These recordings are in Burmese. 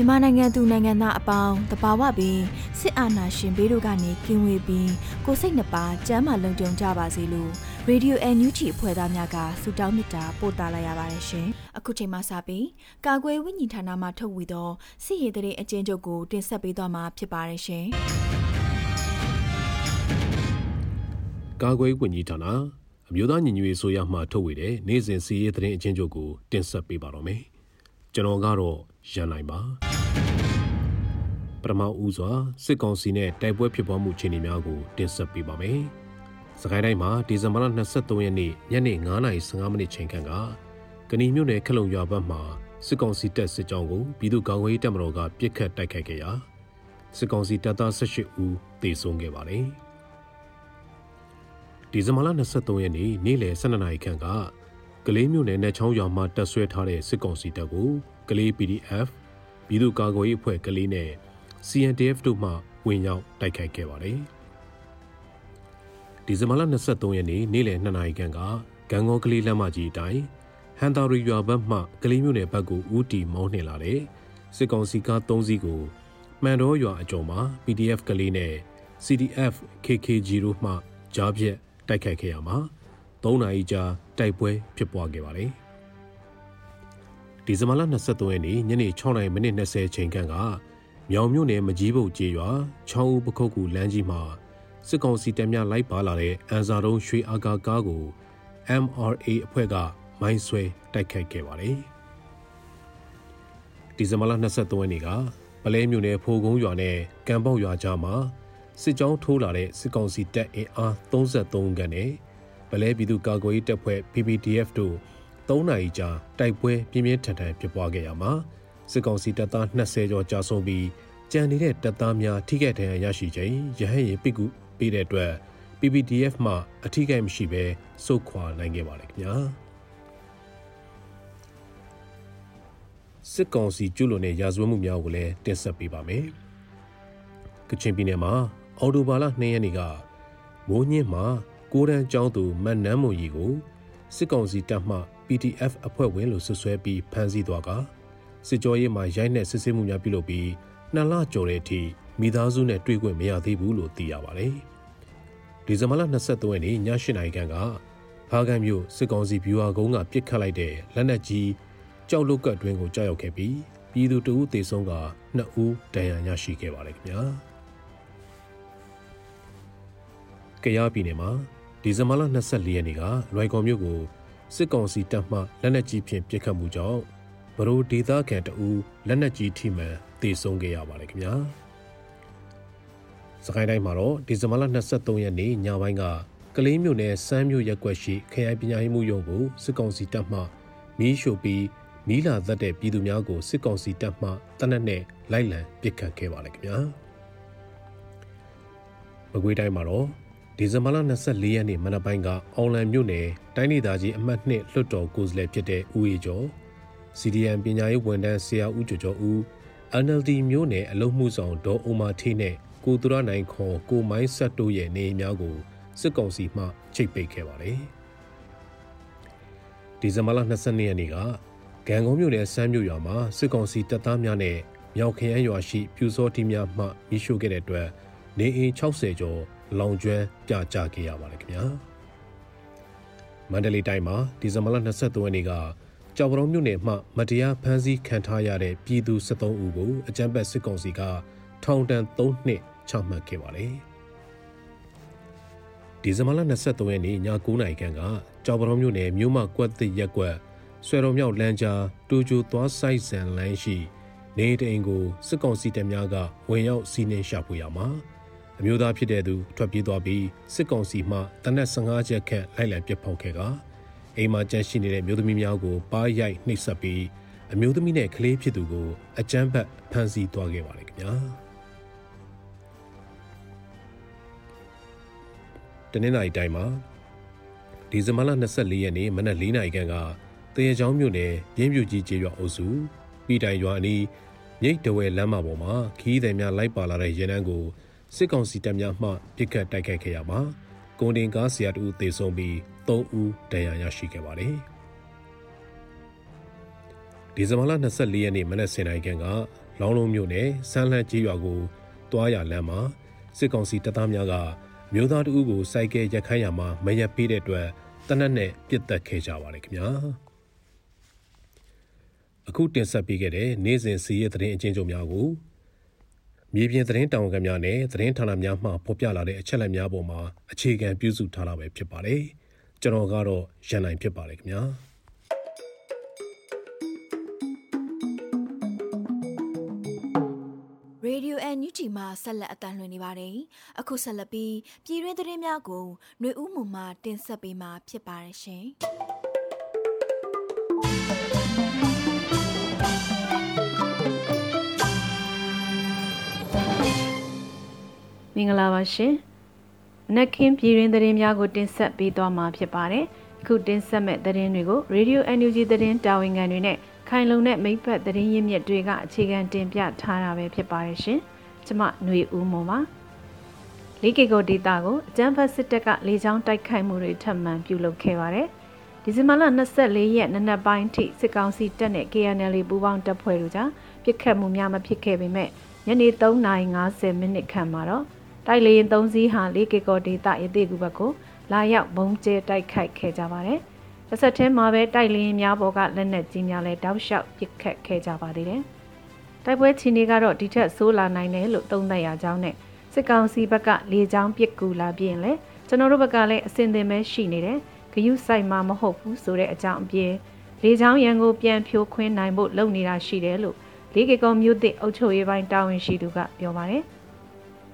မြန်မာနိုင်ငံသူနိုင်ငံသားအပေါင်းတဘာဝပင်စစ်အာဏာရှင်ဘေးတို့ကနေကင်းဝေးပြီးကိုစိတ်နှပါကျမ်းမာလုံခြုံကြပါစေလို့ရေဒီယိုအန်ယူဂျီအဖွဲ့သားများကဆုတောင်းမေတ္တာပို့သလာရပါတယ်ရှင်။အခုချိန်မှစပြီးကာကွယ်ဝိညာဉ်ဌာနမှထုတ်ဝေသောစစ်ရေးတရေအကျဉ်းချုပ်ကိုတင်ဆက်ပေးသွားမှာဖြစ်ပါတယ်ရှင်။ကာကွယ်ဝိညာဉ်ဌာနအမျိုးသားညီညွတ်ရေးဆိုရမှထုတ်ဝေတဲ့နေ့စဉ်စစ်ရေးတရေအကျဉ်းချုပ်ကိုတင်ဆက်ပေးပါတော့မယ်။ကျွန်တော်ကတော့ရန်နိုင်ပါ ပထမဦးစွာစစ်ကောင်စီနဲ့တိုက်ပွဲဖြစ်ပွားမှုအခြေအနေများကိုတင်ဆက်ပေးပါမယ်။စကိုင်းတိုင်းမှာဒီဇင်ဘာလ23ရက်နေ့ညနေ9:15မိနစ်ချိန်ခန့်ကကဏီမြို့နယ်ခလုံရွာဘက်မှာစစ်ကောင်စီတပ်စစ်ကြောင်းကိုပြည်သူ့ကာကွယ်ရေးတပ်မတော်ကပစ်ခတ်တိုက်ခိုက်ခဲ့ရာစစ်ကောင်စီတပ်သား18ဦးသေဆုံးခဲ့ပါတယ်။ဒီဇင်ဘာလ23ရက်နေ့နေ့လယ်12နာရီခန့်ကကလေးမြို့နယ်နဲ့ချောင်းရွာမှာတပ်ဆွဲထားတဲ့စစ်ကောင်စီတပ်ကိုကလေး PDF ပြည်သူ့ကာကွယ်ရေးအဖွဲ့ကလေးနဲ့ CNDF တို့မှဝင်ရောက်တိုက်ခိုက်ခဲ့ပါတယ်။ဒီဇင်ဘာလ23ရက်နေ့နေ့လယ်2နာရီခန့်ကဂံကောကလေးလမ်းမကြီးအတိုင်းဟန်တာရီရွာဘက်မှကလေးမျိုးနယ်ဘက်ကိုဦးတီမောင်းနှင်လာတဲ့စစ်ကောင်စီကား3စီးကိုမှန်တော်ရွာအကျော်မှာ PDF ကလေးနဲ့ CDF KKG တို့မှကြားပြက်တိုက်ခိုက်ခဲ့ရမှာ3နာရီကြာတိုက်ပွဲဖြစ်ပွားခဲ့ပါတယ်။ဒီဇင်ဘာလ23ရက်နေ့ညနေ6:30မိနစ်20ချိန်ခန့်က မြောင်မြို့နယ်မကြီးဘုတ်ကျေးရွာချောင်းဦးပခုတ်ကူလမ်းကြီးမှာစစ်ကောင်စီတပ်များလိုက်ပါလာတဲ့အန်စာတုံးရွှေအာကာကားကို MRA အဖွဲ့ကမိုင်းဆွဲတိုက်ခိုက်ခဲ့ပါတယ်။ဒီဇင်ဘာလ23ရက်နေ့ကပလဲမြို့နယ်ဖိုကုန်းရွာနဲ့ကံပေါက်ရွာကြားမှာစစ်ကြောင်းထိုးလာတဲ့စစ်ကောင်စီတပ်အင်အား33ခန်းနဲ့ပလဲပြည်သူ့ကာကွယ်ရေးတပ်ဖွဲ့ PPDF တို့3နာရီကြာတိုက်ပွဲပြင်းပြင်းထန်ထန်ဖြစ်ပွားခဲ့ရမှာ စစ်ကောင်စီတပ်သား20ကျော်ကြာဆုံးပြီးကြံနေတဲ့တပ်သားများထိခိုက်ဒဏ်ရာရရှိချိန်ရဟန်းရင်ပိကုပေးတဲ့အတွက် PPDF မှအထိခိုက်မရှိဘဲစုခွာနိုင်ခဲ့ပါတယ်ခင်ဗျာစစ်ကောင်စီကျူးလွန်တဲ့ရာဇဝတ်မှုများကိုလည်းတင်ဆက်ပေးပါမယ်ကချင်ပြည်နယ်မှာအော်တိုဘာလ2ရက်နေ့ကမိုးညင်းမှာကိုရန်ကျောင်းသူမတ်နန်းမွန်ကြီးကိုစစ်ကောင်စီတပ်မှ PDF အဖွဲ့ဝင်လို့ဆွဆွဲပြီးဖမ်းဆီးသွားက စစ်ကြောရေးမှာရိုက်နှက်စစ်ဆေးမှုများပြုလုပ်ပြီးနှစ်လကျော်တဲ့အထိမိသားစုနဲ့တွေ့ခွင့်မရသေးဘူးလို့သိရပါတယ်။ဒီဇင်ဘာလ23ရက်နေ့ည8:00နာရီခန့်ကဖားကန်းမြို့စစ်ကောင်စီဗျူဟာကုန်းကပစ်ခတ်လိုက်တဲ့လက်နက်ကြီးကြောက်လုတ်ကတ်တွင်းကိုကြောက်ရောက်ခဲ့ပြီးပြည်သူတအုပ်သေဆုံးက2ဦးဒဏ်ရာရရှိခဲ့ပါတယ်ခင်ဗျာ။ကရားပြည်နယ်မှာဒီဇင်ဘာလ24ရက်နေ့ကလွိုင်ကော်မြို့ကိုစစ်ကောင်စီတပ်မှလက်နက်ကြီးဖြင့်ပစ်ခတ်မှုကြောင့် ဘရိုဒေသခံတအူးလက်နက်ကြီးထိမှန်တေဆုံးခဲ့ရပါတယ်ခင်ဗျာစကိုင်းတိုင်းမှာတော့ဒီဇင်ဘာလ23ရက်နေ့ညပိုင်းကကလေးမြို့နယ်စမ်းမြို့ရက်ွက်ရှိခရိုင်ပညာရေးမှုရုံးကိုစစ်ကောင်စီတပ်မှမီးရှို့ပြီးမီးလာသက်တဲ့ပြည်သူများကိုစစ်ကောင်စီတပ်မှတနက်နဲ့လိုက်လံပစ်ခတ်ခဲ့ပါတယ်ခင်ဗျာမကွေးတိုင်းမှာတော့ဒီဇင်ဘာလ24ရက်နေ့မနက်ပိုင်းကအောင်လန်မြို့နယ်တိုင်းဒေသကြီးအမှတ်2လွှတ်တော်ကိုယ်စားလှယ်ဖြစ်တဲ့ဦးအေကျော် CDN ပညာရေးဝန်ထမ်းဆရာဦးကျော်ကျော်ဦး NLD မြို့နယ်အလုံးမှုဆောင်ဒေါ်အုံမာထေးနဲ့ကိုသူရနိုင်ခွန်ကိုမိုင်းဆက်တို့ရဲ့နေအိမ်များကိုစစ်ကောင်စီမှချိတ်ပိတ်ခဲ့ပါတယ်။ဒီဇင်ဘာလ22ရက်နေ့ကဂံကုန်းမြို့နယ်စမ်းမြို့ရွာမှာစစ်ကောင်စီတပ်သားများနဲ့မြောက်ခရမ်းရွာရှိပြူစောတီများမှမိရှို့ခဲ့တဲ့အတွက်နေအိမ်60ကျော်လောင်ကျွမ်းပြကြခဲ့ရပါတယ်ခင်ဗျာမန္တလေးတိုင်းမှာဒီဇင်ဘာလ23ရက်နေ့က ကြောက်ပရုံမြို့နယ်မှမတရားဖမ်းဆီးခံထားရတဲ့ပြည်သူ73ဦးကိုအကြမ်းဖက်စစ်ကောင်စီကထောင်ဒဏ်3နှစ်ချမှတ်ခဲ့ပါတယ်ဒီဇင်ဘာလ23ရက်နေ့ည9:00နာရီခန့်ကကြောက်ပရုံမြို့နယ်မြို့မကွက်သစ်ရက်ကွက်ဆွေတော်မြောက်လမ်းကြားတူဂျူသွားဆိုင်ဆန်လမ်းရှိနေတိန်ကိုစစ်ကောင်စီတပ်များကဝင်ရောက်စီးနင်းရှာဖွေရမှာအမျိုးသားဖြစ်တဲ့သူထွက်ပြေးသွားပြီးစစ်ကောင်စီမှတနက်15ချက်ခန့်လိုက်လံပစ်ဖောက်ခဲ့က အိမ်မှာကြန့်ရှိနေတဲ့မျိုးသမီးများကိုပါးရိုက်နှိပ်စက်ပြီးအမျိုးသမီးနဲ့ကလေးဖြစ်သူကိုအကြမ်းဖက်ဖမ်းဆီးသွားခဲ့ပါတယ်ခင်ဗျာတနင်္လာရီတိုင်းမှာဒီဇင်ဘာလ24ရက်နေ့မနက်4နာရီခန့်ကတရေချောင်းမြို့နယ်ပြင်းပြူကြီးကျေးရွာအုပ်စုပြည်တိုင်ရွာအနီးမြိတ်တဝဲလမ်းမပေါ်မှာခီးသည်များလိုက်ပါလာတဲ့ရဲနန်းကိုစစ်ကောင်စီတပ်များမှပစ်ခတ်တိုက်ခိုက်ခဲ့ရမှာကုန်တင်ကားဆရာတူသေဆုံးပြီး 3ဦးဒဏ်ရာရရှိခဲ့ပါတယ်။ဒီဇင်ဘာလ24ရက်နေ့မနက်10:00နာရီခန့်ကလောင်းလုံးမြို့နယ်စမ်းလှကြီးရွာကိုတွားရလမ်းမှာစစ်ကောင်စီတပ်သားများကမျိုးသားတဦးကိုစိုက်ကဲရက်ခိုင်းရမှာမရက်ပေးတဲ့အတွက်တနက်နဲ့ပြစ်တက်ခဲ့ကြပါတယ်ခင်ဗျာ။အခုတင်ဆက်ပေးခဲ့တဲ့နေ့စဉ်စီးရဲသတင်းအကျဉ်းချုပ်များကိုမြေပြင်သတင်းတောင်ခံများနဲ့သတင်းဌာနများမှဖော်ပြလာတဲ့အချက်အလက်များပေါ်မှာအခြေခံပြုစုထားတာပဲဖြစ်ပါတယ်။ ကျွန်တော်ကတော့ရန်နိုင်ဖြစ်ပါတယ်ခင်ဗျာ။ Radio NUG မှာဆက်လက်အတန်းလွှင့်နေပါတယ်။အခုဆက်လက်ပြီးပြည်တွင်းသတင်းများကိုຫນွေဦးမှမှတင်ဆက်ပေးမှာဖြစ်ပါတယ်ရှင်။မင်္ဂလာပါရှင်။ နက်ခင်းပြည်တွင်သတင်းများကိုတင်ဆက်ပေးသွားမှာဖြစ်ပါတယ်။ခုတင်ဆက်မဲ့သတင်းတွေကို Radio NUG သတင်းတာဝန်ခံတွေနဲ့ခိုင်လုံတဲ့မိဖက်သတင်းရင်းမြစ်တွေကအခြေခံတင်ပြထားတာပဲဖြစ်ပါတယ်ရှင်။ကျမຫນွေဦးမွန်ပါ။လေးကေကိုဒေတာကိုအကြမ်းဖက်စစ်တပ်ကလေကြောင်းတိုက်ခိုက်မှုတွေထပ်မံပြုလုပ်ခဲ့ပါတယ်။ဒီဇင်ဘာလ24ရက်နနက်ပိုင်းထိစစ်ကောင်စီတပ်နဲ့ KNL ပူးပေါင်းတပ်ဖွဲ့တို့ကြားပြစ်ခတ်မှုများမဖြစ်ခဲ့ပေမဲ့ညနေ3:50မိနစ်ခန့်မှာတော့ တိုက်လေရင်၃စီးဟာ၄ကီကောဒေတာရသေးကူဘက်ကိုလာရောက်ဘုံကျဲတိုက်ခိုက်ခဲ့ကြပါတယ်။တစ်ဆက်တည်းမှာပဲတိုက်လေရင်များပေါ်ကလက်နက်ကြီးများလည်းတောက်လျှောက်ပစ်ခတ်ခဲ့ကြပါသေးတယ်။တိုက်ပွဲချင်းတွေကတော့ဒီထက်ဆိုးလာနိုင်တယ်လို့သုံးသပ်ရကြောင်းနဲ့စစ်ကောင်စီဘက်ကလေကြောင်းပစ်ကူလာပြင်လဲကျွန်တော်တို့ဘက်ကလည်းအစင်သင်ပဲရှိနေတယ်။ဂယုဆိုင်မှာမဟုတ်ဘူးဆိုတဲ့အကြောင်းအပြင်လေကြောင်းရန်ကိုပြန်ဖြိုးခွင်းနိုင်ဖို့လုပ်နေတာရှိတယ်လို့လေးကေကောမြို့သစ်အုပ်ချုပ်ရေးပိုင်းတာဝန်ရှိသူကပြောပါတယ်။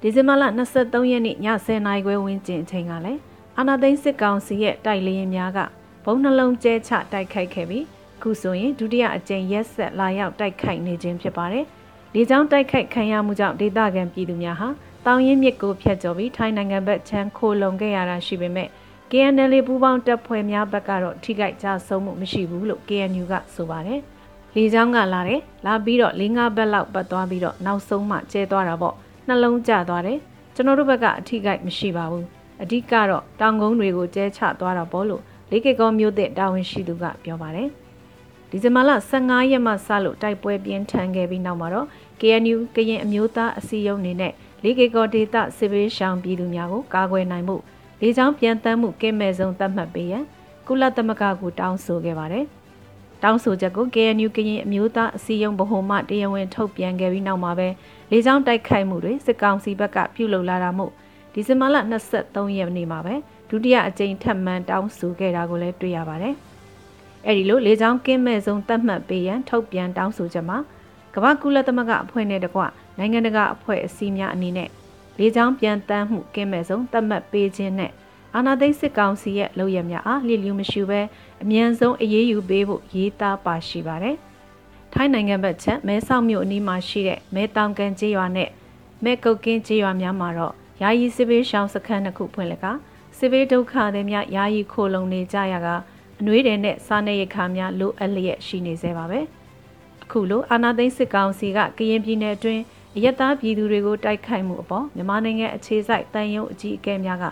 ဒီဇင်ဘာလ23ရက်နေ့ည10:00နာရီခွဲဝန်းကျင်အချိန်ကလည်းအာနာသိန်းစစ်ကောင်စီရဲ့တိုက်လေရင်များကဘုံနှလုံးကျဲချတိုက်ခိုက်ခဲ့ပြီးခုဆိုရင်ဒုတိယအကြိမ်ရက်ဆက်လာရောက်တိုက်ခိုက်နေခြင်းဖြစ်ပါတယ်။လေကြောင်းတိုက်ခိုက်ခံရမှုကြောင့်ဒေသခံပြည်သူများဟာတောင်ရင်မြစ်ကိုဖျက်ကျော်ပြီးထိုင်းနိုင်ငံဘက်ချမ်းခိုလုံခဲ့ရတာရှိပေမဲ့ KNL ပူးပေါင်းတပ်ဖွဲ့များဘက်ကတော့ထိခိုက်ကြဆုံးမှုမရှိဘူးလို့ KNU ကဆိုပါတယ်။လေကြောင်းကလာတယ်လာပြီးတော့၄၅ဘက်လောက်ပတ်သွားပြီးတော့နောက်ဆုံးမှကျဲသွားတာပေါ့ နှလုံးကျသွားတယ်ကျွန်တော်တို့ဘက်ကအထီးကိုက်မရှိပါဘူးအဓိကတော့တောင်ကုန်းတွေကိုကျဲချသွားတာပေါ့လို့လေးကေကောမျိုးတဲ့တာဝန်ရှိသူကပြောပါတယ်ဒီဇင်ဘာလ15ရက်မှစလို့တိုက်ပွဲပြင်းထန်ခဲ့ပြီးနောက်မှာတော့ KNU ကရင်အမျိုးသားအစည်းအရုံးနေနဲ့လေးကေကောဒေသစစ်ဘေးရှောင်ပြည်သူများကိုကာကွယ်နိုင်မှုလေကြောင်းပြန်တမ်းမှုကင်းမဲ့ဆုံးသတ်မှတ်ပေးရန်ကုလသမဂ္ဂကိုတောင်းဆိုခဲ့ပါတယ် တောင်းဆိုချက်ကို KNU ကရင်အမျိုးသားအစည်းအရုံးဗဟိုမှတရားဝင်ထုတ်ပြန်ခဲ့ပြီးနောက်မှာပဲလေကြောင်းတိုက်ခိုက်မှုတွေစစ်ကောင်စီဘက်ကပြုလုပ်လာတာမို့ဒီဇင်ဘာလ23ရက်နေ့မှာပဲဒုတိယအကြိမ်ထပ်မံတောင်းဆိုခဲ့တာကိုလည်းတွေ့ရပါတယ်။အဲဒီလိုလေကြောင်းကင်းမဲ့ဆုံးသတ်မှတ်ပေးရန်ထုတ်ပြန်တောင်းဆိုချက်မှာကမ္ဘာကုလသမဂ္ဂအဖွဲ့နဲ့တကွနိုင်ငံတကာအဖွဲ့အစည်းများအနေနဲ့လေကြောင်းပြန်တမ်းမှုကင်းမဲ့ဆုံးသတ်မှတ်ပေးခြင်းနဲ့ အာဏာသိမ်းစစ်ကောင်စီရဲ့လုပ်ရများအားလျှလျူမရှိဘဲအမြန်ဆုံးအရေးယူပေးဖို့ရေးသားပါရှိပါတယ်။ထိုင်းနိုင်ငံဘက်ချက်မဲဆောက်မြို့အနီးမှာရှိတဲ့မဲတောင်ကန်ကျေးရွာနဲ့မဲကုတ်ကင်းကျေးရွာများမှာတော့ယာယီစစ်ဘေးရှောင်စခန်းတစ်ခုဖွင့်လက်ကစစ်ဘေးဒုက္ခတွေများယာယီခိုလုံနေကြရကအနှွေးတယ်နဲ့စားနပ်ရိက္ခာများလိုအပ်လျက်ရှိနေသေးပါပဲအခုလိုအာနာသိန်းစစ်ကောင်စီကကရင်ပြည်နယ်အတွင်းအယက်သားပြည်သူတွေကိုတိုက်ခိုက်မှုအပေါ်မြန်မာနိုင်ငံအခြေစိုက်တန်ယုံအကြီးအကဲများက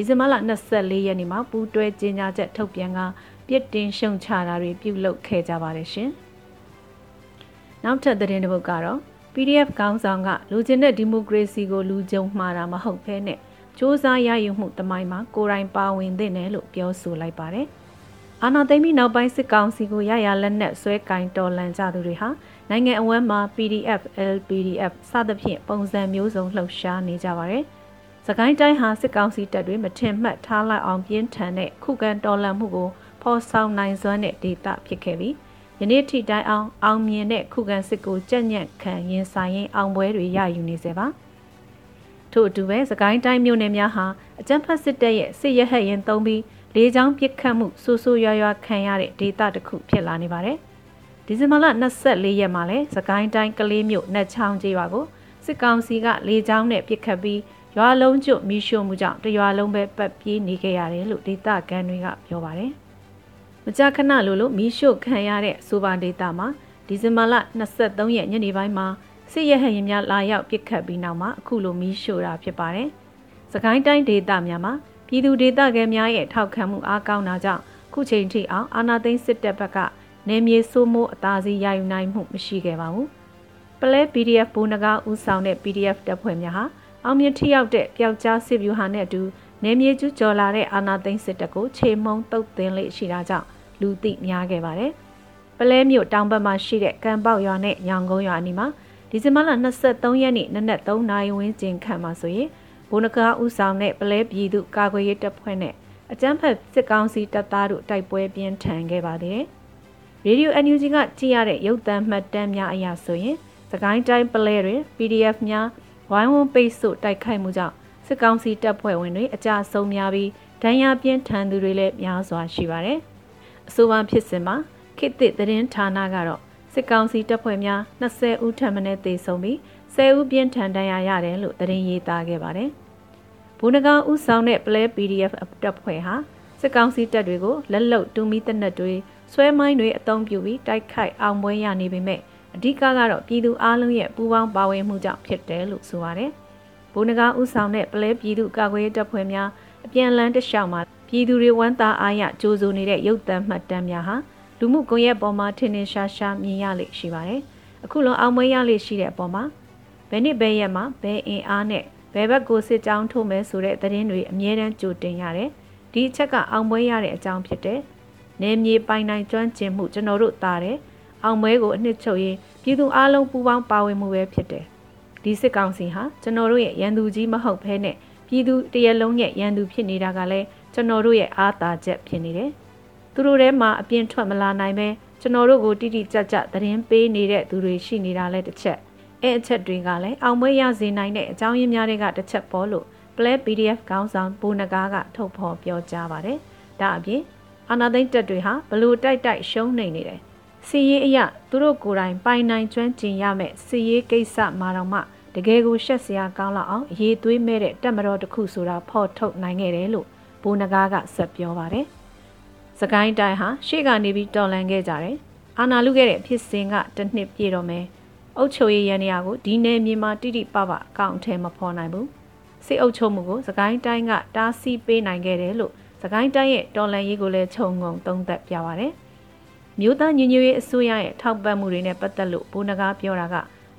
ဒီဇင်ဘာလ24ရက်နေ့မှာပူးတွဲကြေညာချက်ထုတ်ပြန်ကပြစ်တင်ရှုံချတာတွေပြုလုပ်ခဲ့ကြပါတယ်ရှင်။နောက်ထပ်သတင်းတစ်ပုဒ်ကတော့ PDF ကောင်းဆောင်ကလူချင်းတဲ့ဒီမိုကရေစီကိုလူကြုံမှားတာမဟုတ်ဘဲနဲ့စ조사ရယူမှုတမိုင်းမှာကိုယ်တိုင်ပါဝင်သင့်တယ်လို့ပြောဆိုလိုက်ပါတယ်အာနာသိမ့်ပြီးနောက်ပိုင်းစစ်ကောင်စီကိုရရလက်နက်ဆွဲကင်တော်လန်ကြသူတွေဟာနိုင်ငံအဝန်းမှာ PDF, LPDF စသဖြင့်ပုံစံမျိုးစုံလှုပ်ရှားနေကြပါတယ်။ စကိုင်းတိုင်းဟာစစ်ကောင်စီတပ်တွေမထင်မှတ်ထားလိုက်အောင်ပြင်းထန်တဲ့ခုခံတော်လှန်မှုကိုဖော်ဆောင်နိုင်စွမ်းတဲ့ဒေသဖြစ်ခဲ့ပြီးယနေ့ထိတိုင်အောင်အောင်မြင်တဲ့ခုခံစစ်ကိုကြက်ညက်ခံရင်ဆိုင်ရင်အောင်ပွဲတွေရယူနေစေပါထို့အတူပဲစကိုင်းတိုင်းမြို့နယ်များဟာအကြမ်းဖက်စစ်တပ်ရဲ့စစ်ရဟတ်ရင်သုံးပြီးလေကြောင်းပစ်ခတ်မှုဆူဆူရွာရွာခံရတဲ့ဒေသတစ်ခုဖြစ်လာနေပါတယ်ဒီဇင်ဘာလ24ရက်မှာလဲစကိုင်းတိုင်းကလေးမြို့နှက်ချောင်းကျေးရွာကိုစစ်ကောင်စီကလေကြောင်းနဲ့ပစ်ခတ်ပြီး ရွာလုံးကျွတ်မီးရှို့မှုကြောင့်တရွာလုံးပဲပတ်ပြေးနေခဲ့ရတယ်လို့ဒေသခံတွေကပြောပါတယ်။မကြာခဏလိုလိုမီးရှို့ခံရတဲ့ဆိုပါဒေသမှာဒီဇင်ဘာလ23ရက်ညနေပိုင်းမှာစစ်ရဟရင်များလာရောက်ပစ်ခတ်ပြီးနောက်မှာအခုလိုမီးရှို့တာဖြစ်ပါတယ်။စကိုင်းတိုင်းဒေသများမှာပြည်သူဒေသခံများရဲ့ထောက်ခံမှုအားကောင်းတာကြောင့်ခုချိန်ထိအောင်အာဏာသိမ်းစစ်တပ်ဘက်ကနေမြေစိုးမိုးအသာစီးရယူနိုင်မှုမရှိခဲ့ပါဘူး။ပလဲ PDF ဘိုးနဂါဦးဆောင်တဲ့ PDF တပ်ဖွဲ့များဟာ အောင်မြင်ထိရောက်တဲ့ပျောက်ကြားစစ်ဗျူဟာနဲ့အတူနေမြေကျူးကျော်လာတဲ့အာဏာသိမ်းစစ်တပ်ကိုခြေမုံတုတ်သင်းလေးရှိတာကြောင့်လူသိများခဲ့ပါတယ်။ပလဲမြို့တောင်ဘက်မှာရှိတဲ့ကံပေါက်ရွာနဲ့ညောင်ကုန်းရွာအနီးမှာဒီဇင်ဘာလ23ရက်နေ့နနက်3နာရီဝန်းကျင်ခန့်မှာဆိုရင်ဘုံနကားဦးဆောင်တဲ့ပလဲပြည်သူကာကွယ်ရေးတပ်ဖွဲ့နဲ့အကြမ်းဖက်စစ်ကောင်စီတပ်သားတို့တိုက်ပွဲပြင်းထန်ခဲ့ပါသေးတယ်။ရေဒီယို NUG ကကြည့်ရတဲ့ရုပ်သံမှတ်တမ်းများအရဆိုရင်စကိုင်းတိုင်းပလဲတွင် PDF များ ဝိုင်းဝန်းပိတ်ဆို့တိုက်ခိုက်မှုကြောင့်စစ်ကောင်စီတပ်ဖွဲ့ဝင်တွေအကြဆုံးများပြီးဒဏ်ရာပြင်းထန်သူတွေလည်းများစွာရှိပါတယ်။အဆိုပါဖြစ်စဉ်မှာခေတ်သစ်သတင်းဌာနကတော့စစ်ကောင်စီတပ်ဖွဲ့များ20ဦးထပ်မံသေဆုံးပြီး10ဦးပြင်းထန်ဒဏ်ရာရတယ်လို့သတင်းရေးသားခဲ့ပါတယ်။ဘူနဂါဦးဆောင်တဲ့ Play PDF တပ်ဖွဲ့ဟာစစ်ကောင်စီတပ်တွေကိုလက်လုံတူမီတနက်တွေဆွဲမိုင်းတွေအုံပြုပြီးတိုက်ခိုက်အောင်ပွဲရနေပေမဲ့ အဓိကကတော့ပြည်သူအလုံးရဲ့ပူးပေါင်းပါဝင်မှုကြောင့်ဖြစ်တယ်လို့ဆိုပါတယ်။ဘူနဂါဦးဆောင်တဲ့ Play ပြည်သူကာကွယ်ရေးတပ်ဖွဲ့များအပြန်လန်းတလျှောက်မှာပြည်သူတွေဝမ်းသာအားရကြိုးစိုးနေတဲ့ရုပ်သံမှတ်တမ်းများဟာလူမှုကွန်ရက်ပေါ်မှာထင်ထင်ရှားရှားမြင်ရလိမ့်ရှိပါတယ်။အခုလုံးအောင်မွေးရလိမ့်ရှိတဲ့အပေါ်မှာဘယ်နှစ်ဘယ်ရက်မှာဘယ်အင်အားနဲ့ဘယ်ဘက်ကိုစစ်ကြောင်းထိုးမယ်ဆိုတဲ့သတင်းတွေအမြဲတမ်းကြိုတင်ရတယ်။ဒီအချက်ကအောင်ပွဲရတဲ့အကြောင်းဖြစ်တယ်။နေမြေပိုင်နိုင်ကျွမ်းကျင်မှုကျွန်တော်တို့တာတယ်။အောင်ပွဲကိုအနှစ်ချုပ်ရင် ပြည်သူအလုံးပူးပေါင်းပါဝင်မှုပဲဖြစ်တယ်။ဒီစစ်ကောင်စီဟာကျွန်တော်တို့ရဲ့ရန်သူကြီးမဟုတ်ဘဲနဲ့ပြည်သူတရလုံးရဲ့ရန်သူဖြစ်နေတာကလည်းကျွန်တော်တို့ရဲ့အားသာချက်ဖြစ်နေတယ်။သူတို့ထဲမှာအပြင်းထွက်မလာနိုင်ပဲကျွန်တော်တို့ကိုတိတိကျကျသတင်းပေးနေတဲ့သူတွေရှိနေတာလဲတစ်ချက်အဲအချက်တွေကလည်းအောင်ပွဲရစေနိုင်တဲ့အကြောင်းရင်းများတွေကတစ်ချက်ပေါ်လို့ Play PDF ခေါင်းဆောင်ဘူနဂါကထုတ်ဖော်ပြောကြားပါတယ်။ဒါအပြင်အာနာသိန်းတက်တွေဟာဘလို့တိုက်တိုက်ရှုံးနေနေတယ်။ စီရေးအရသူတို့ကိုယ်တိုင်ပိုင်နိုင်ကျွမ်းကျင်ရမယ့်စီရေးကိစ္စမှာတော့မှတကယ်ကိုရှက်စရာကောင်းလောက်အောင်ရေးသွေးမဲ့တဲ့တက်မတော်တစ်ခုဆိုတာဖော်ထုတ်နိုင်ခဲ့တယ်လို့ဘူနဂါကဆက်ပြောပါတယ်။စကိုင်းတိုင်းဟာရှေ့ကနေပြီးတော်လန်ခဲ့ကြတယ်။အာနာလူခဲ့တဲ့ဖြစ်စဉ်ကတစ်နှစ်ပြည့်တော့မယ်။အုပ်ချုပ်ရေးရန်ရာကိုဒီနယ်မြေမှာတိတိပပအကောင့်ထဲမဖော်နိုင်ဘူးစစ်အုပ်ချုပ်မှုကိုစကိုင်းတိုင်းကတားဆီးပေးနိုင်ခဲ့တယ်လို့စကိုင်းတိုင်းရဲ့တော်လန်ရေးကိုလည်းခြုံငုံသုံးသပ်ပြပါတယ် မြို့သားညညရေးအစိုးရရဲ့ထောက်ပံ့မှုတွေနဲ့ပတ်သက်လို့ဘိုးနဂါပြောတာက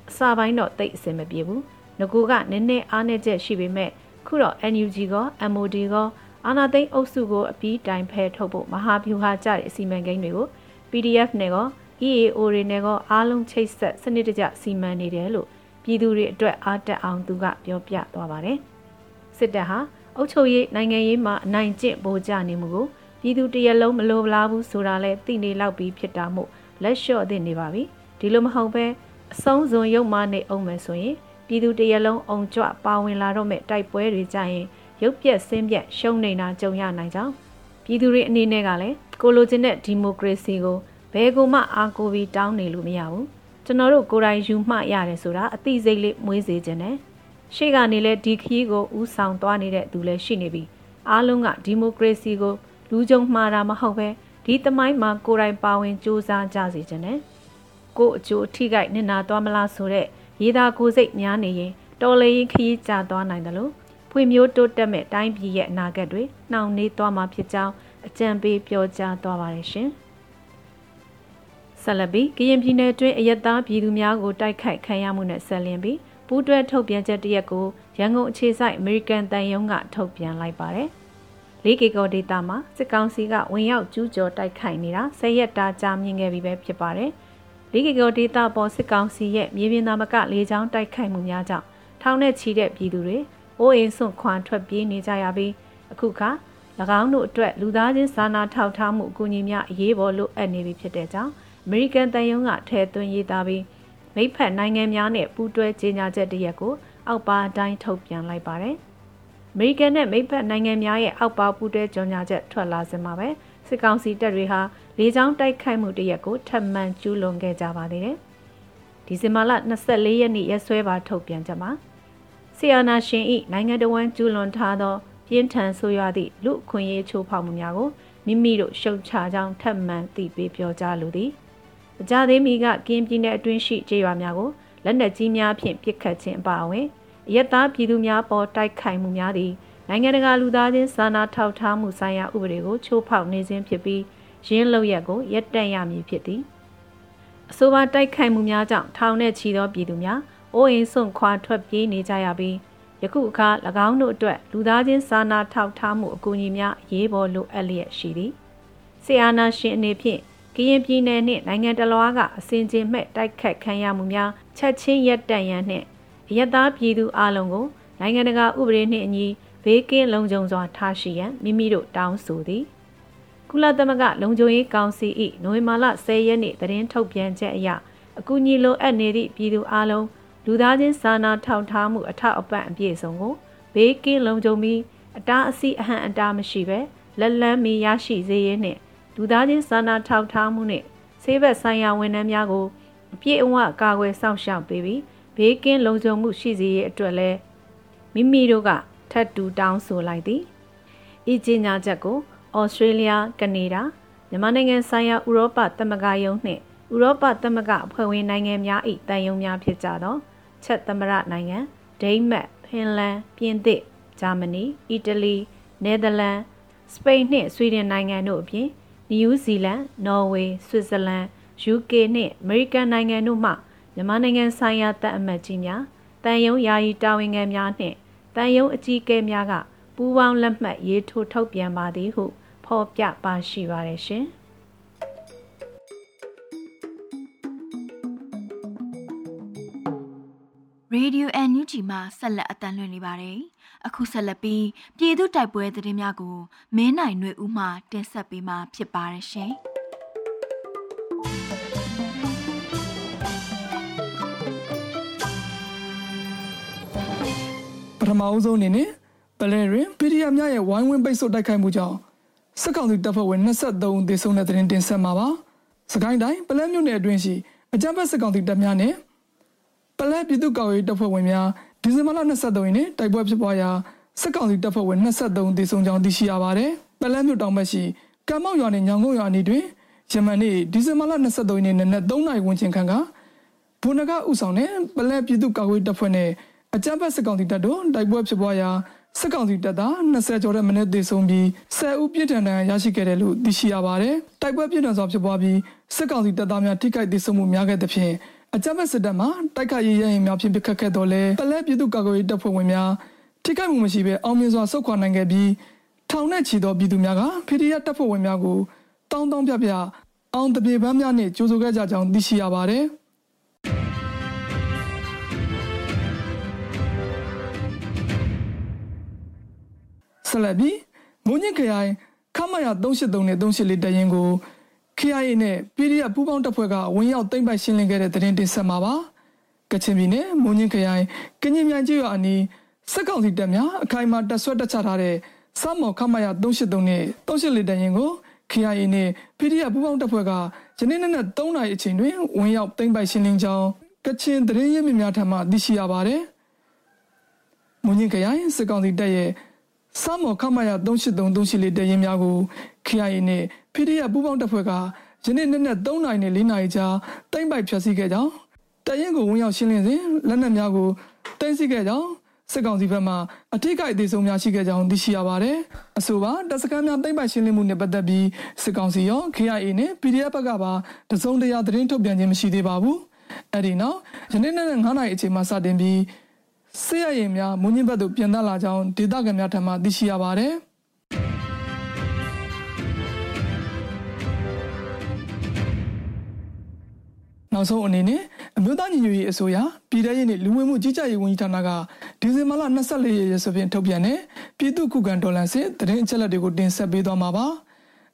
အစပိုင်းတော့တိတ်အဆင်မပြေဘူးငကူကနည်းနည်းအားနည်းချက်ရှိပေမဲ့ခုတော့ NUG ကော MOD ကောအာနာသိန်းအုပ်စုကိုအပြီးတိုင်ဖဲထုတ်ဖို့မဟာဗျူဟာကြတဲ့အစီအမံကိန်းတွေကို PDF နဲ့ကော EAO တွေနဲ့ကောအားလုံးချိတ်ဆက်စနစ်တကျစီမံနေတယ်လို့ပြည်သူတွေအတွက်အားတက်အောင်သူကပြောပြသွားပါတယ်။စစ်တပ်ဟာအုပ်ချုပ်ရေးနိုင်ငံရေးမှာအနိုင်ကျင့်ပိုကြနေမှုကို ပြည်သူတရလုံးမလိုလားဘူးဆိုတာလဲသိနေလောက်ပြီးဖြစ်တာမို့လက်လျှော့သင့်နေပါပြီ။ဒီလိုမဟုတ်ပဲအဆုံးစွန်ရုပ်မနေအောင်မယ်ဆိုရင်ပြည်သူတရလုံးအုံကြွပါဝင်လာတော့မဲ့တိုက်ပွဲတွေကြရင်ရုပ်ပြက်ဆင်းပြက်ရှုံနေတာကြုံရနိုင်ကြောင်းပြည်သူတွေအနေနဲ့ကလည်းကိုလိုချင်တဲ့ဒီမိုကရေစီကိုဘယ်ကိုမှအားကိုပြီးတောင်းနေလို့မရဘူးကျွန်တော်တို့ကိုယ်တိုင်ယူမှရတယ်ဆိုတာအသိစိတ်လေးမွေးစေခြင်းနဲ့ရှေ့ကနေလဲဒီခရီးကိုဥဆောင်သွားနေတဲ့သူလည်းရှိနေပြီအားလုံးကဒီမိုကရေစီကို လူကြုံမှားတာမဟုတ်ပဲဒီသမိုင်းမှာကိုယ်တိုင်ပါဝင်စူးစမ်းကြစေခြင်းနဲ့ကိုအကျိုးထိခိုက်နစ်နာသွားမလားဆိုတဲ့ရေးသားကိုစိတ်များနေရင်တော်လေရင်ခရီးကျသွားနိုင်တယ်လို့ဖွံ့မျိုးတိုးတက်မဲ့တိုင်းပြည်ရဲ့အနာဂတ်တွေနှောင့်နှေးသွားမှာဖြစ်ကြောင်းအကြံပေးပြောကြားသွားပါတယ်ရှင်။ဆက်လက်ပြီးကရင်ပြည်နယ်တွင်းအယက်သားပြည်သူများကိုတိုက်ခိုက်ခံရမှုနဲ့ဆက်လင်းပြီးပူးတွဲထုတ်ပြန်ချက်တရက်ကိုရန်ကုန်အခြေစိုက်အမေရိကန်တန်ယုံကထုတ်ပြန်လိုက်ပါတယ်။ ၄ကီကိုဒေတာမှာစစ်ကောင်စီကဝင်ရောက်ကျူးကျော်တိုက်ခိုက်နေတာ၁၀ရက်တာကြာမြင့်ခဲ့ပြီပဲဖြစ်ပါတယ်။၄ကီကိုဒေတာပေါ်စစ်ကောင်စီရဲ့မြေပြင်သားမကလေကြောင်းတိုက်ခိုက်မှုများကြောင့်ထောင်နဲ့ချီတဲ့ပြည်သူတွေအိုးအိမ်စွန့်ခွာထွက်ပြေးနေကြရပြီးအခုခါ၎င်းတို့အတွက်လူသားချင်းစာနာထောက်ထားမှုအကူအညီများအရေးပေါ်လိုအပ်နေပြီဖြစ်တဲ့ကြောင့်အမေရိကန်တန်ယုံကထဲသွင်းရေးသားပြီးမိဖက်နိုင်ငံများနဲ့ပူးတွဲကြေညာချက်တရက်ကိုအောက်ပါအတိုင်းထုတ်ပြန်လိုက်ပါတယ်။ အမေရိကန်နဲ့မိတ်ဖက်နိုင်ငံများရဲ့အောက်ပါပူးတွဲကြော်ညာချက်ထွက်လာစမှာပဲစစ်ကောင်စီတပ်တွေဟာလေကြောင်းတိုက်ခိုက်မှုတရက်ကိုထပ်မံကျူးလွန်ခဲ့ကြပါသေးတယ်။ဒီဇင်ဘာလ24ရက်နေ့ရက်စွဲပါထုတ်ပြန်ချက်မှာဆီယနာရှင်ဤနိုင်ငံတော်ဝန်ကျူးလွန်ထားသောပြင်းထန်ဆိုးရွားသည့်လူအခွင့်အရေးချိုးဖောက်မှုများကိုမိမိတို့ရှုတ်ချကြောင်းထပ်မံသိပေးပြောကြားလိုသည်။အကြသေးမီကကင်းပြည်နယ်အတွင်းရှိကျေးရွာများကိုလက်နက်ကြီးများဖြင့်ပစ်ခတ်ခြင်းအပါအဝင် အယက်သားပြည်သူများပေါ်တိုက်ခိုက်မှုများသည်နိုင်ငံတကာလူသားချင်းစာနာထောက်ထားမှုဆိုင်ရာဥပဒေကိုချိုးဖောက်နေခြင်းဖြစ်ပြီးရင်းလောက်ရက်ကိုရပ်တန့်ရမည်ဖြစ်သည်အဆိုပါတိုက်ခိုက်မှုများကြောင့်ထောင်နဲ့ချီသောပြည်သူများအိုးအိမ်စွန့်ခွာထွက်ပြေးနေကြရပြီးယခုအခါ၎င်းတို့အတွက်လူသားချင်းစာနာထောက်ထားမှုအကူအညီများရေးပေါ်လိုအပ်လျက်ရှိသည်ဆီယာနာရှင်အနေဖြင့်ကရင်ပြည်နယ်နှင့်နိုင်ငံတလွားကအစဉ်ချင်းမဲ့တိုက်ခတ်ခံရမှုများချက်ချင်းရပ်တန့်ရန်နှင့် အယက်သားပြည်သူအလုံးကိုနိုင်ငံတကာဥပဒေနှင့်အညီဘေးကင်းလုံခြုံစွာထားရှိရန်မိမိတို့တောင်းဆိုသည်ကုလသမဂ္ဂလုံခြုံရေးကောင်စီ၏နိုဝင်ဘာလ10ရက်နေ့သတင်းထုတ်ပြန်ချက်အရအကူအညီလိုအပ်နေသည့်ပြည်သူအလုံးလူသားချင်းစာနာထောက်ထားမှုအထောက်အပံ့အပြည့်စုံကိုဘေးကင်းလုံခြုံပြီးအတားအဆီးအဟန့်အတားမရှိဘဲလက်လန်းမီရရှိစေရင်းနှင့်လူသားချင်းစာနာထောက်ထားမှုနှင့်ဆေးဘက်ဆိုင်ရာဝန်ထမ်းများကိုအပြည့်အဝကာကွယ်စောင့်ရှောက်ပေးပြီး ဘေးကင်းလုံခြုံမှုရှိစေရအတွက်လည်းမိမိတို့ကထပ်တူတောင်းဆိုလိုက်သည်ဤကြေညာချက်ကိုဩစတြေးလျကနေဒါမြန်မာနိုင်ငံဆိုင်ရာဥရောပသမဂ္ဂယုံနှင့်ဥရောပသမဂ္ဂအဖွဲ့ဝင်နိုင်ငံများ၏တန်ယုံများဖြစ်ကြသောချက်သမရနိုင်ငံဒိန်းမတ်ဖင်လန်ပြင်သစ်ဂျာမနီအီတလီနယ်သာလန်စပိန်နှင့်ဆွီဒင်နိုင်ငံတို့အပြင်နယူးဇီလန်နော်ဝေဆွစ်ဇာလန် UK နှင့်အမေရိကန်နိုင်ငံတို့မှ မြန်မာနိုင်ငံဆိုင်ရာတပ်အမတ်ကြီးများတန်ယုံယာယီတာဝန်ခံများနှင့်တန်ယုံအကြီးအကဲများကပူးပေါင်းလက်မှတ်ရေးထိုးထုတ်ပြန်ပါသည်ဟုဖော်ပြပါရှိပါတယ်ရှင်။ Radio NUG မှာဆက်လက်အသံလွှင့်နေပါတယ်။အခုဆက်လက်ပြီးပြည်သူတိုက်ပွဲသတင်းများကိုမင်းနိုင်ຫນွေဦးမှတင်ဆက်ပေးမှာဖြစ်ပါတယ်ရှင်။ ထမအဦးဆုံးအနေနဲ့ပလဲတွင် PDF များရဲ့ဝိုင်းဝန်းပိတ်ဆို့တိုက်ခိုက်မှုကြောင့်စစ်ကောင်စီတပ်ဖွဲ့ဝင်23ဦးသေဆုံးတဲ့သတင်းတင်ဆက်မှာပါ။စကိုင်းတိုင်းပလဲမြို့နယ်အတွင်းရှိအကြမ်းဖက်စစ်ကောင်စီတပ်များနဲ့ပလဲပြည်သူ့ကာကွယ်ရေးတပ်ဖွဲ့ဝင်များဒီဇင်ဘာလ23ရက်နေ့တိုက်ပွဲဖြစ်ပွားရာစစ်ကောင်စီတပ်ဖွဲ့ဝင်23ဦးသေဆုံးကြောင်းသိရှိရပါတယ်။ပလဲမြို့တောင်ဘက်ရှိကံမောက်ရွာနဲ့ညောင်ကုန်းရွာအနီးတွင်ယမန်နေ့ဒီဇင်ဘာလ23ရက်နေ့နနက်3နာရီဝန်းကျင်ခန့်ကဘုန်းနဂဥဆောင်တဲ့ပလဲပြည်သူ့ကာကွယ်ရေးတပ်ဖွဲ့နဲ့ အကြမ်းဖက်စစ်ကောင်စီတပ်တို့တိုက်ပွဲဖြစ်ပွားရာစစ်ကောင်စီတပ်သား20ကျော်တဲ့မနစ်သေဆုံးပြီး10ဦးပြစ်ဒဏ်တန်ရရှိခဲ့တယ်လို့သိရှိရပါတယ်။တိုက်ပွဲပြစ်ဒဏ်စွာဖြစ်ပွားပြီးစစ်ကောင်စီတပ်သားများထိခိုက်သေဆုံးမှုများခဲ့တဲ့ဖြင့်အကြမ်းဖက်စစ်တပ်မှတိုက်ခိုက်ရေးရရင်များဖြင့်ပစ်ခတ်ခဲ့တော်လဲပလဲပြည်သူ့ကာကွယ်ရေးတပ်ဖွဲ့ဝင်များထိခိုက်မှုမရှိဘဲအောင်မြင်စွာဆုတ်ခွာနိုင်ခဲ့ပြီးထောင်နဲ့ချီသောပြည်သူများက PDF တပ်ဖွဲ့ဝင်များကိုတောင်းတောင်းပြပြအောင်တပြေပန်းများနှင့်ကြိုးဆိုခဲ့ကြကြောင်းသိရှိရပါတယ်။ ဆက်လက်ပြီးမုံညစ်ခရိုင်ခမရ383နဲ့384တရင်ကို KIA နဲ့ PDF ပူးပေါင်းတပ်ဖွဲ့ကဝင်ရောက်သိမ်းပိုက်ရှင်းလင်းခဲ့တဲ့သတင်းတင်ဆက်မှာပါကချင်ပြည်နယ်မုံညစ်ခရိုင်ကညင်မြိုင်ကျွော်အနီးစစ်ကောင်စီတပ်များအခိုင်အမာတပ်ဆွဲတပ်ချထားတဲ့စမော်ခမရ383နဲ့384တရင်ကို KIA နဲ့ PDF ပူးပေါင်းတပ်ဖွဲ့ကယနေ့နေ့နဲ့3နာရီအချိန်တွင်ဝင်ရောက်သိမ်းပိုက်ရှင်းလင်းကြောင်းကချင်သတင်းရင်းမြစ်များထံမှသိရှိရပါတယ်။မွန်ညင်ခရိုင်စစ်ကောင်စီတပ်ရဲ့ စမော်ခမရ383 384တရင်များကို KIA နဲ့ PDF ပူးပေါင်းတပ်ဖွဲ့ကယနေ့နေ့နဲ့3နာရီနဲ့4နာရီကြာတိမ့်ပိုက်ဖျက်ဆီးခဲ့ကြောင်းတရင်ကိုဝင်ရောက်ရှင်းလင်းစဉ်လက်နက်များကိုတင်စီခဲ့ကြောင်းစစ်ကောင်စီဘက်မှအထိကိအသေးဆုံးများရှိခဲ့ကြောင်းသိရှိရပါတယ်။အဆိုပါတပ်စခန်းများတိမ့်ပိုက်ရှင်းလင်းမှုနဲ့ပတ်သက်ပြီးစစ်ကောင်စီရော KIA နဲ့ PDF ဘက်ကပါတစုံတရာသတင်းထုတ်ပြန်ခြင်းမရှိသေးပါဘူး။အဲဒီနောက်ယနေ့နေ့9နာရီအချိန်မှစတင်ပြီး စစ်ရရင်များမွန်ညင်းဘက်သို့ပြန်တက်လာကြောင်းဒေသခံများထံမှသိရှိရပါတယ်။ောက်ဆုံးအနေနဲ့အမျိုးသားညီညွတ်ရေးအစိုးရပြည်ထရေးနှင့်လူဝင်မှုကြီးကြပ်ရေးဝန်ကြီးဌာနကဒီဇင်ဘာလ24ရက်ရက်စွဲဖြင့်ထုတ်ပြန်တဲ့ပြည်သူ့ခုခံဒေါ်လာစစ်သတင်းအချက်အလက်တွေကိုတင်ဆက်ပေးသွားမှာပါ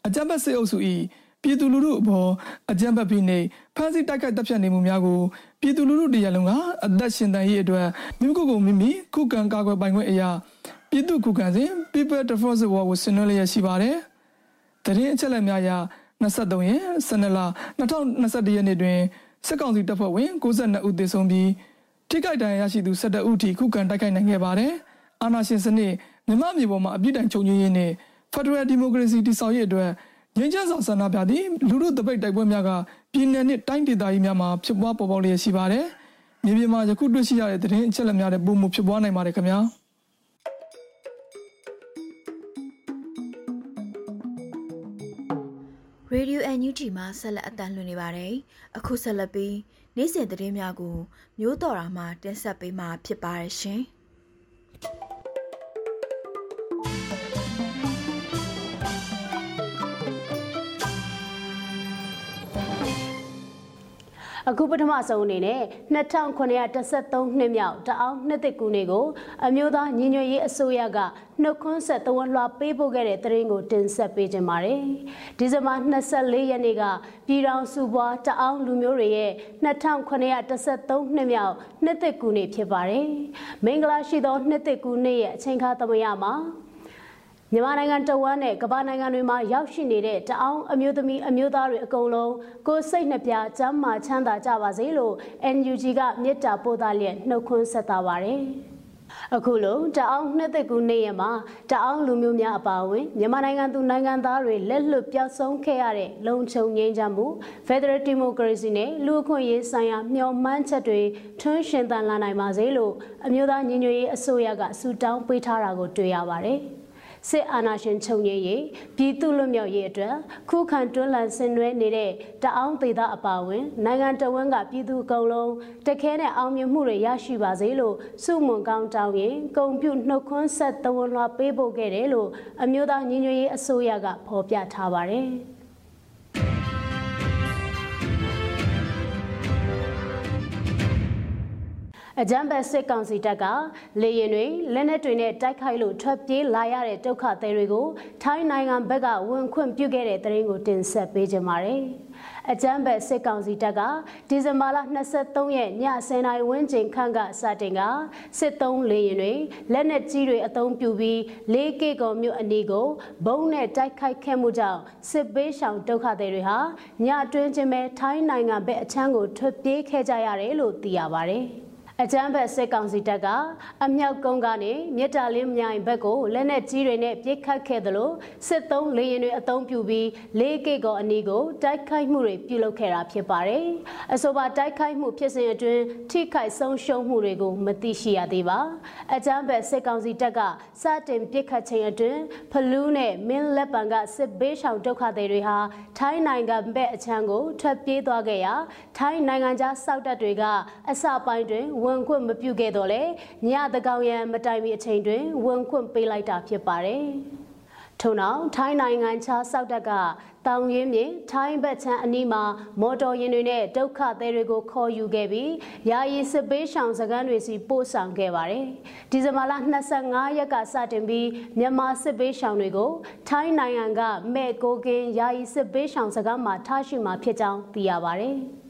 အကြံပေးစေအုပ်စု၏ ပြည်သူလူထုအပေါ်အကြမ်းဖက်ပြီးနေဖမ်းဆီးတိုက်ခိုက်တပ်ဖြတ်နေမှုများကိုပြည်သူလူထုတရလုံးကအသက်ရှင်တန်ရေးအတွက်မိကိုယ်ကိုမိမိခုခံကာကွယ်ပိုင်ခွင့်အရာပြည်သူ့ခုခံစဉ် People Defense War ကိုဆင်နွှဲလျက်ရှိပါတယ်။တရင်အချက်လက်များအရ23ရက်12လ2021ရက်နေ့တွင်စစ်ကောင်စီတပ်ဖွဲ့ဝင်62ဦးသေဆုံးပြီးထိခိုက်ဒဏ်ရာရရှိသူ17ဦးထိခုခံတိုက်ခိုက်နိုင်ခဲ့ပါတယ်။အာဏာရှင်စနစ်မြမမြေပေါ်မှာအပြစ်ဒဏ်ချုပ်ငြိမ်းရေးနဲ့ Federal Democracy တည်ဆောက်ရေးအတွက် ငြိမ်းချမ်းစွာဆန္ဒပြသည့်လူထုတပိတ်တိုက်ပွဲများကပြည်내နှင့်တိုင်းဒေသကြီးများမှာဖြစ်ပွားပေါ်ပေါက်လျက်ရှိပါတယ်။မြေပြင်မှာယခုတွေ့ရှိရတဲ့သတင်းအချက်အလက်များနဲ့ပုံမှုဖြစ်ပွားနိုင်ပါတယ်ခင်ဗျာ။ Radio NUG မှာဆက်လက်အသံလွှင့်နေပါတယ်။အခုဆက်လက်ပြီးနေ့စဉ်သတင်းများကိုမျိုးတော်တာမှတင်ဆက်ပေးမှာဖြစ်ပါတယ်ရှင်။ အခုပထမဆုံးအနေနဲ့2913နှစ်မြောက်တအောင်နှစ်သက်ကူနေကိုအမျိုးသားညီညွတ်ရေးအစိုးရကနှုတ်ခွန်းဆက်သဝန်လွှာပေးပို့ခဲ့တဲ့သတင်းကိုတင်ဆက်ပေးကြပါမယ်။ဒီဇင်ဘာ24ရက်နေ့ကပြည်ထောင်စုဘွားတအောင်လူမျိုးတွေရဲ့2913နှစ်မြောက်နှစ်သက်ကူနေဖြစ်ပါတယ်။မင်္ဂလာရှိသောနှစ်သက်ကူနေရဲ့အချိန်ခါသမယမှာ မြန်မာနိုင်ငံတဝမ်းနဲ့ကမ္ဘာနိုင်ငံတွေမှာရောက်ရှိနေတဲ့တအောင်အမျိုးသမီးအမျိုးသားတွေအကုန်လုံးကိုစိတ်နှပြကျမ်းမာချမ်းသာကြပါစေလို့ NUG ကမြစ်တာပို့သားလျက်နှုတ်ခွန်းဆက်တာပါတယ်။အခုလိုတအောင်နှစ်သက်ကူနေရမှာတအောင်လူမျိုးများအပါအဝင်မြန်မာနိုင်ငံသူနိုင်ငံသားတွေလက်လွတ်ပြောက်ဆုံးခဲ့ရတဲ့လုံခြုံငြိမ်းချမ်းမှု Federal Democracy နဲ့လူ့အခွင့်အရေးဆိုင်ရာမျှော်မှန်းချက်တွေထွန်းရှင်သန်လာနိုင်ပါစေလို့အမျိုးသားညီညွတ်ရေးအစိုးရကဆုတောင်းပေးထားတာကိုတွေ့ရပါတယ်။ စစ်အာဏာရှင်ချုပ်ငြိမ်းရေးပြည်သူ့လွတ်မြောက်ရေးအတွက်ခုခံတွန်းလှန်ဆင်နွှဲနေတဲ့တအောင်းသေးတာအပါဝင် နိုင်ငံတော်ဝန်ကပြည်သူအကုန်လုံးတခဲနဲ့အောင်မြင်မှုတွေရရှိပါစေလို့စုမွန်ကောင်းတောင်းရင်ဂုံပြုနှုတ်ခွန်းဆက်သဝန်လွှာပေးဖို့ခဲ့တယ်လို့အမျိုးသားညီညွတ်ရေးအစိုးရကဖော်ပြထားပါတယ်။ အကြမ်းဖက်စစ်ကောင်စီတပ်ကလေရင်တွေလက်နက်တွေနဲ့တိုက်ခိုက်လို့ထွက်ပြေးလာရတဲ့ဒုက္ခသည်တွေကိုထိုင်းနိုင်ငံဘက်ကဝန်ခွင့်ပြုခဲ့တဲ့သတင်းကိုတင်ဆက်ပေးကြပါမယ်။အကြမ်းဖက်စစ်ကောင်စီတပ်ကဒီဇင်ဘာလ23ရက်ည10:00နာရီဝန်းကျင်ခန့်ကစတင်ကစစ်သုံးလေရင်တွေလက်နက်ကြီးတွေအသုံးပြုပြီးလေးကေကုံမြို့အနီးကိုဘုံနဲ့တိုက်ခိုက်ခဲ့မှုကြောင့်စစ်ပေးရှောင်ဒုက္ခသည်တွေဟာညအတွင်းချင်းပဲထိုင်းနိုင်ငံဘက်အချမ်းကိုထွက်ပြေးခဲ့ကြရတယ်လို့သိရပါတယ်။ အကြမ်းဖက်စစ်ကောင်စီတပ်ကအမြောက်ကုန်းကနေမြစ်တာလင်းမြိုင်ဘက်ကိုလက်နက်ကြီးတွေနဲ့ပစ်ခတ်ခဲ့သလိုစစ်သုံးလေရင်တွေအုံပြုပြီးလေးကိကောအနီးကိုတိုက်ခိုက်မှုတွေပြုလုပ်ခဲ့တာဖြစ်ပါတယ်။အဆိုပါတိုက်ခိုက်မှုဖြစ်စဉ်အတွင်းထိခိုက်ဆုံးရှုံးမှုတွေကိုမသိရှိရသေးပါ။အကြမ်းဖက်စစ်ကောင်စီတပ်ကစတင်ပစ်ခတ်ချိန်အတွင်းဖလူးနဲ့မင်းလက်ပံကစစ်ဘေးရှောင်ဒုက္ခသည်တွေဟာထိုင်းနိုင်ငံဘက်အချမ်းကိုထွက်ပြေးသွားခဲ့ရာထိုင်းနိုင်ငံသားစောက်တပ်တွေကအစပိုင်းတွင်ဝန်ခွင့်မပြုခဲ့တော့လေညတကောင်ရန်မတိုင်မီအချိန်တွင်ဝန်ခွင့်ပေးလိုက်တာဖြစ်ပါတယ်။ထို့နောက်ထိုင်းနိုင်ငံခြားစောက်တက်ကတောင်ရင်းမြေထိုင်းဘက်ချမ်းအနီးမှာမော်တော်ယာဉ်တွေနဲ့ဒုက္ခသည်တွေကိုခေါ်ယူခဲ့ပြီးယာယီစစ်ပေးရှောင်စခန်းတွေစီပို့ဆောင်ခဲ့ပါတယ်။ဒီဇင်ဘာလ25ရက်ကစတင်ပြီးမြန်မာစစ်ပေးရှောင်တွေကိုထိုင်းနိုင်ငံကမဲ့ကိုကင်းယာယီစစ်ပေးရှောင်စခန်းမှာထားရှိမှာဖြစ်ကြောင်းသိရပါတယ်။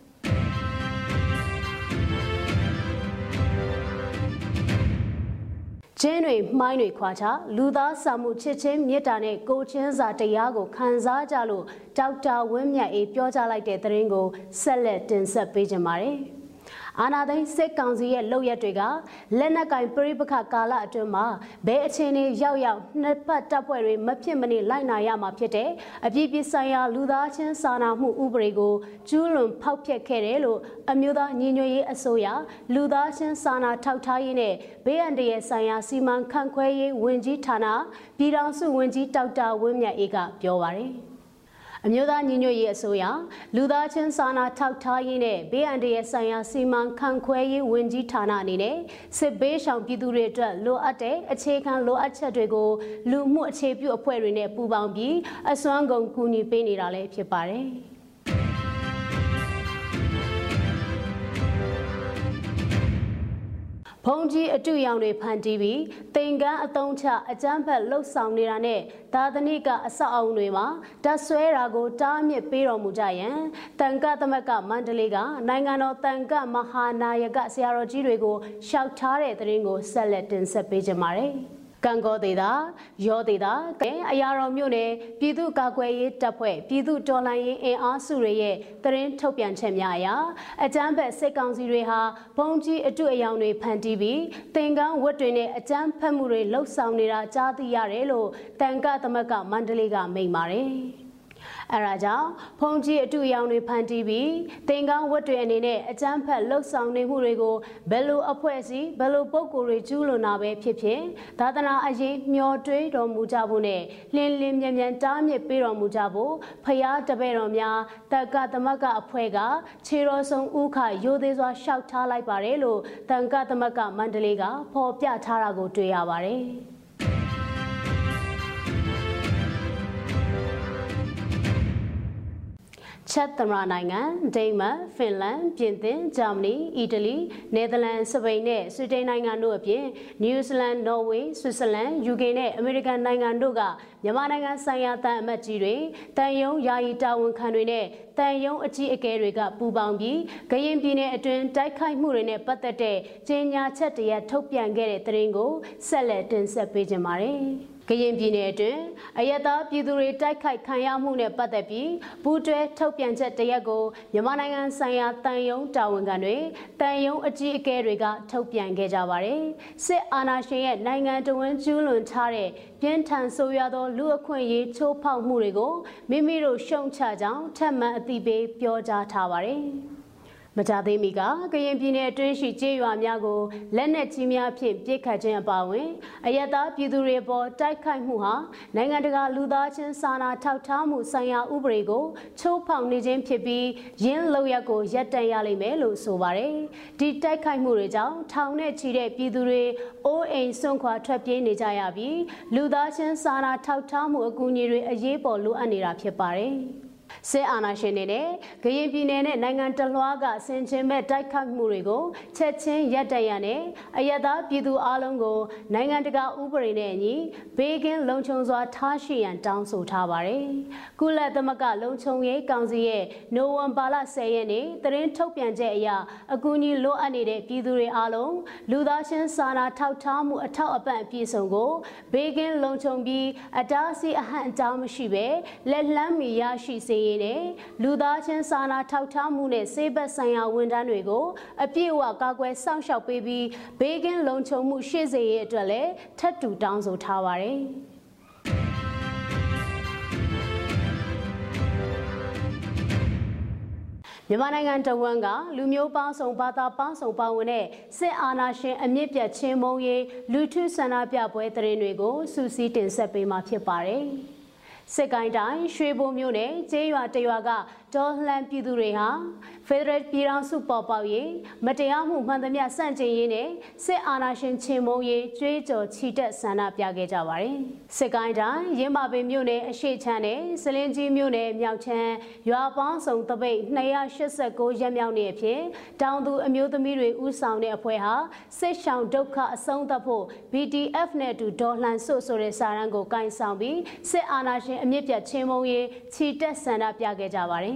ကျင်းတွေမှိုင်းတွေခွာချလူသားစာမှုချစ်ချင်းမေတ္တာနဲ့ကိုချင်းစာတရားကိုခံစားကြလို့ဒေါက်တာဝင်းမြတ်အေးပြောကြားလိုက်တဲ့သတင်းကိုဆက်လက်တင်ဆက်ပေးကြပါမယ်။ အာနာသိန်းစစ်ကောင်စီရဲ့လုပ်ရက်တွေကလက်နက်ကင်ပြိပခကာလအတွင်းမှာဘယ်အခြေအနေရောက်ရောက်နှစ်ပတ်တပ်ဖွဲ့တွေမဖြစ်မနေလိုက်နာရမှာဖြစ်တဲ့အပြည့်ပြဆိုင်ရာလူသားချင်းစာနာမှုဥပဒေကိုကျူးလွန်ဖောက်ဖျက်ခဲ့တယ်လို့အမျိုးသားညီညွတ်ရေးအစိုးရလူသားချင်းစာနာထောက်ထားရေးနဲ့ဘေးအန္တရာယ်ဆိုင်ရာစီမံခန့်ခွဲရေးဝန်ကြီးဌာနပြည်ထောင်စုဝန်ကြီးဒေါက်တာဝင်းမြတ်အေးကပြောပါတယ်။ အမျိုးသားညီညွတ်ရေးအစိုးရလူသားချင်းစာနာထောက်ထားရေးနဲ့ဘေးအန္တရာယ်ဆိုင်ရာစီမံခန့်ခွဲရေးဝန်ကြီးဌာနအနေနဲ့စစ်ဘေးရှောင်ပြည်သူတွေအတွက်လိုအပ်တဲ့အခြေခံလိုအပ်ချက်တွေကိုလူမှုအခြေပြုအဖွဲ့တွေနဲ့ပူးပေါင်းပြီးအစွမ်းကုန်ကူညီပေးနေတာလည်းဖြစ်ပါတယ်။ ဘုံကြီးအတူရောင်တွေဖန်တီးပြီးတင်ကန်းအတုံးချအကြမ်းဖက်လှုပ်ဆောင်နေတာနဲ့သာသနိကအဆောက်အုံတွေမှာတပ်ဆွဲတာကိုတားမြစ်ပေးတော်မူကြရန်တန်ကသမက်ကမန္တလေးကနိုင်ငံတော်တန်ကမဟာနာယကဆရာတော်ကြီးတွေကိုရှောက်ထားတဲ့သတင်းကိုဆက်လက်တင်ဆက်ပေးကြပါမယ်။ ကံကောသေးတာရောသေးတာအရာတော်မြို့နယ်ပြည်သူ့ကာကွယ်ရေးတပ်ဖွဲ့ပြည်သူ့တော်လှန်ရေးအင်အားစုတွေရဲ့တရင်ထုတ်ပြန်ချက်များအရအကြမ်းဖက်စစ်ကောင်စီတွေဟာဘုံကြီးအတွေ့အယောင်တွေဖန်တီးပြီးတင်ကန်းဝတ်တွေနဲ့အကြမ်းဖက်မှုတွေလှုပ်ဆောင်နေတာကြားသိရတယ်လို့တန်ကသမက်ကမန္တလေးကမိန့်ပါတယ် အဲဒါကြောင့်ဖုန်ကြီးအတူရောင်တွေဖန်တီးပြီးတင်ကောင်းဝတ်တွေအနေနဲ့အကျန်းဖက်လှုပ်ဆောင်နေမှုတွေကိုဘယ်လိုအဖွဲ့အစည်းဘယ်လိုပုံကိုယ်တွေကျူးလွန်တာပဲဖြစ်ဖြစ်သာသနာအရေးမျှော်တွေးတော်မူကြဖို့နဲ့လင်းလင်းမြန်မြန်တားမြစ်ပေးတော်မူကြဖို့ဖရာတပည့်တော်များတက္ကသမကအဖွဲ့ကခြေတော်ဆုံးဥခရိုသေးစွာရှောက်ထားလိုက်ပါတယ်လို့တန်ကသမကမန္တလေးကဖော်ပြထားတာကိုတွေ့ရပါတယ်။ ချက်သမရနိုင်ငံဒိန်းမတ်ဖင်လန်ပြင်သစ်ဂျာမနီအီတလီနယ်သာလန်စပိန်နဲ့ဆွီဒင်နိုင်ငံတို့အပြင်နယူးဇီလန်နော်ဝေးဆွစ်ဇာလန်ယူကေနဲ့အမေရိကန်နိုင်ငံတို့ကမြန်မာနိုင်ငံဆိုင်ရာတန်အမတ်ကြီးတွေတန်ယုံယာယီတာဝန်ခံတွေနဲ့တန်ယုံအကြီးအကဲတွေကပူးပေါင်းပြီးဂရင်ပြည်နယ်အတွင်းတိုက်ခိုက်မှုတွေနဲ့ပတ်သက်တဲ့ကြေညာချက်တရထုတ်ပြန်ခဲ့တဲ့သတင်းကိုဆက်လက်တင်ဆက်ပေးကြပါမယ်။ ကရင်ပြည်နယ်အတွင်းအယက်သားပြည်သူတွေတိုက်ခိုက်ခံရမှုနဲ့ပတ်သက်ပြီးပူးတွဲထုတ်ပြန်ချက်တရက်ကိုမြန်မာနိုင်ငံဆိုင်ရာတန်ယုံတာဝန်ခံတွေတန်ယုံအကြီးအကဲတွေကထုတ်ပြန်ခဲ့ကြပါတယ်စစ်အာဏာရှင်ရဲ့နိုင်ငံတော်ဝန်ကျူးလွန်ထားတဲ့ပြင်းထန်ဆိုးရွားသောလူအခွင့်အရေးချိုးဖောက်မှုတွေကိုမိမိတို့ရှုံချကြောင်းထပ်မံအသိပေးပြောကြားထားပါတယ် မကြသေးမီကကရင်ပြည်နယ်အတွင်းရှိကျေးရွာများကိုလက်နက်ကြီးများဖြင့်ပစ်ခတ်ခြင်းအပါအဝင်အယက်သားပြည်သူတွေပေါ်တိုက်ခိုက်မှုဟာနိုင်ငံတကာလူသားချင်းစာနာထောက်ထားမှုဆိုင်ရာဥပဒေကိုချိုးဖောက်နေခြင်းဖြစ်ပြီးရင်းလောက်ရက်ကိုရပ်တန့်ရလိမ့်မယ်လို့ဆိုပါတယ်။ဒီတိုက်ခိုက်မှုတွေကြောင့်ထောင်နဲ့ချီတဲ့ပြည်သူတွေအိုးအိမ်စွန့်ခွာထွက်ပြေးနေကြရပြီးလူသားချင်းစာနာထောက်ထားမှုအကူအညီတွေအရေးပေါ်လိုအပ်နေတာဖြစ်ပါတယ်။ စစ်အာဏာရှင်တွေနဲ့ဂရင်ပြည်နယ်နဲ့နိုင်ငံတလွှားကဆင်ခြင်မဲ့တိုက်ခတ်မှုတွေကိုချက်ချင်းရပ်တန့်ရနဲ့အယက်သားပြည်သူအလုံးကို နိုင်ငံတကာဥပဒေနဲ့အညီဘေးကင်းလုံခြုံစွာထားရှိရန်တောင်းဆိုထားပါတယ်။ကုလသမဂ္ဂလုံခြုံရေးကောင်စီရဲ့နိုဝင်ဘာလ10ရက်နေ့သတင်းထုတ်ပြန်ချက်အရအကူအညီလိုအပ်နေတဲ့ပြည်သူတွေအားလုံးလူသားချင်းစာနာထောက်ထားမှုအထောက်အပံ့အပြည့်စုံကိုဘေးကင်းလုံခြုံပြီးအတားအဆီးအဟန့်အတားမရှိဘဲလက်လန်းမီရရှိစေရေးနဲ့လူသားချင်းစာနာထောက်ထားမှုနဲ့စေဘက်ဆိုင်ရာဝန်ထမ်းတွေကိုအပြည့်အဝကာကွယ်စောင့်ရှောက်ပေးပြီးဘေးကင်းလုံခြုံမှုရှိစေရေးအတွက်လည်းထပ်တူတောင်းဆိုထားပါတယ်။မြန်မာနိုင်ငံတဝန်းကလူမျိုးပေါင်းစုံဘာသာပေါင်းစုံပါဝင်တဲ့စစ်အာဏာရှင်အမြင့်ပြတ်ချင်းမုံရေးလူထုဆန္ဒပြပွဲတရင်တွေကိုစူးစီးတင်ဆက်ပေးမှာဖြစ်ပါတယ်။ စစ်ကိုင်းတိုင်းရွှေဘိုမြို့နယ်ကျေးရွာတရွာကဒေါ်လှန်ပြည်သူတွေဟာဖက်ဒရယ်ပြည်ထောင်စုပေါ်ပေါက်ရေးမတရားမှုမှန်သမျှစန့်ကျင်ရေးနဲ့စစ်အာဏာရှင်ချေမှုန်းရေးကြွေးကြော်ချီတက်ဆန္ဒပြခဲ့ကြပါတယ်။စစ်ကိုင်းတိုင်းရင်းမာပင်မြို့နယ်အရှိချမ်းနဲ့စလင်းကြီးမြို့နယ်မြောက်ချမ်းရွာပေါင်းစုံတပိတ်289ရက်မြောက်နေ့အဖြစ်တောင်သူအမျိုးသမီးတွေဥဆောင်တဲ့အဖွဲ့ဟာစစ်ရှောင်ဒုက္ခအဆုံးသတ်ဖို့ BDF နဲ့အတူဒေါ်လှန်ဆွဆိုတဲ့စာရန်ကိုကင်ဆောင်ပြီးစစ်အာဏာရှင်အမြင့်ပြတ်ချင်းမုံရေးချီတက်ဆန္ဒပြခဲ့ကြပါတယ်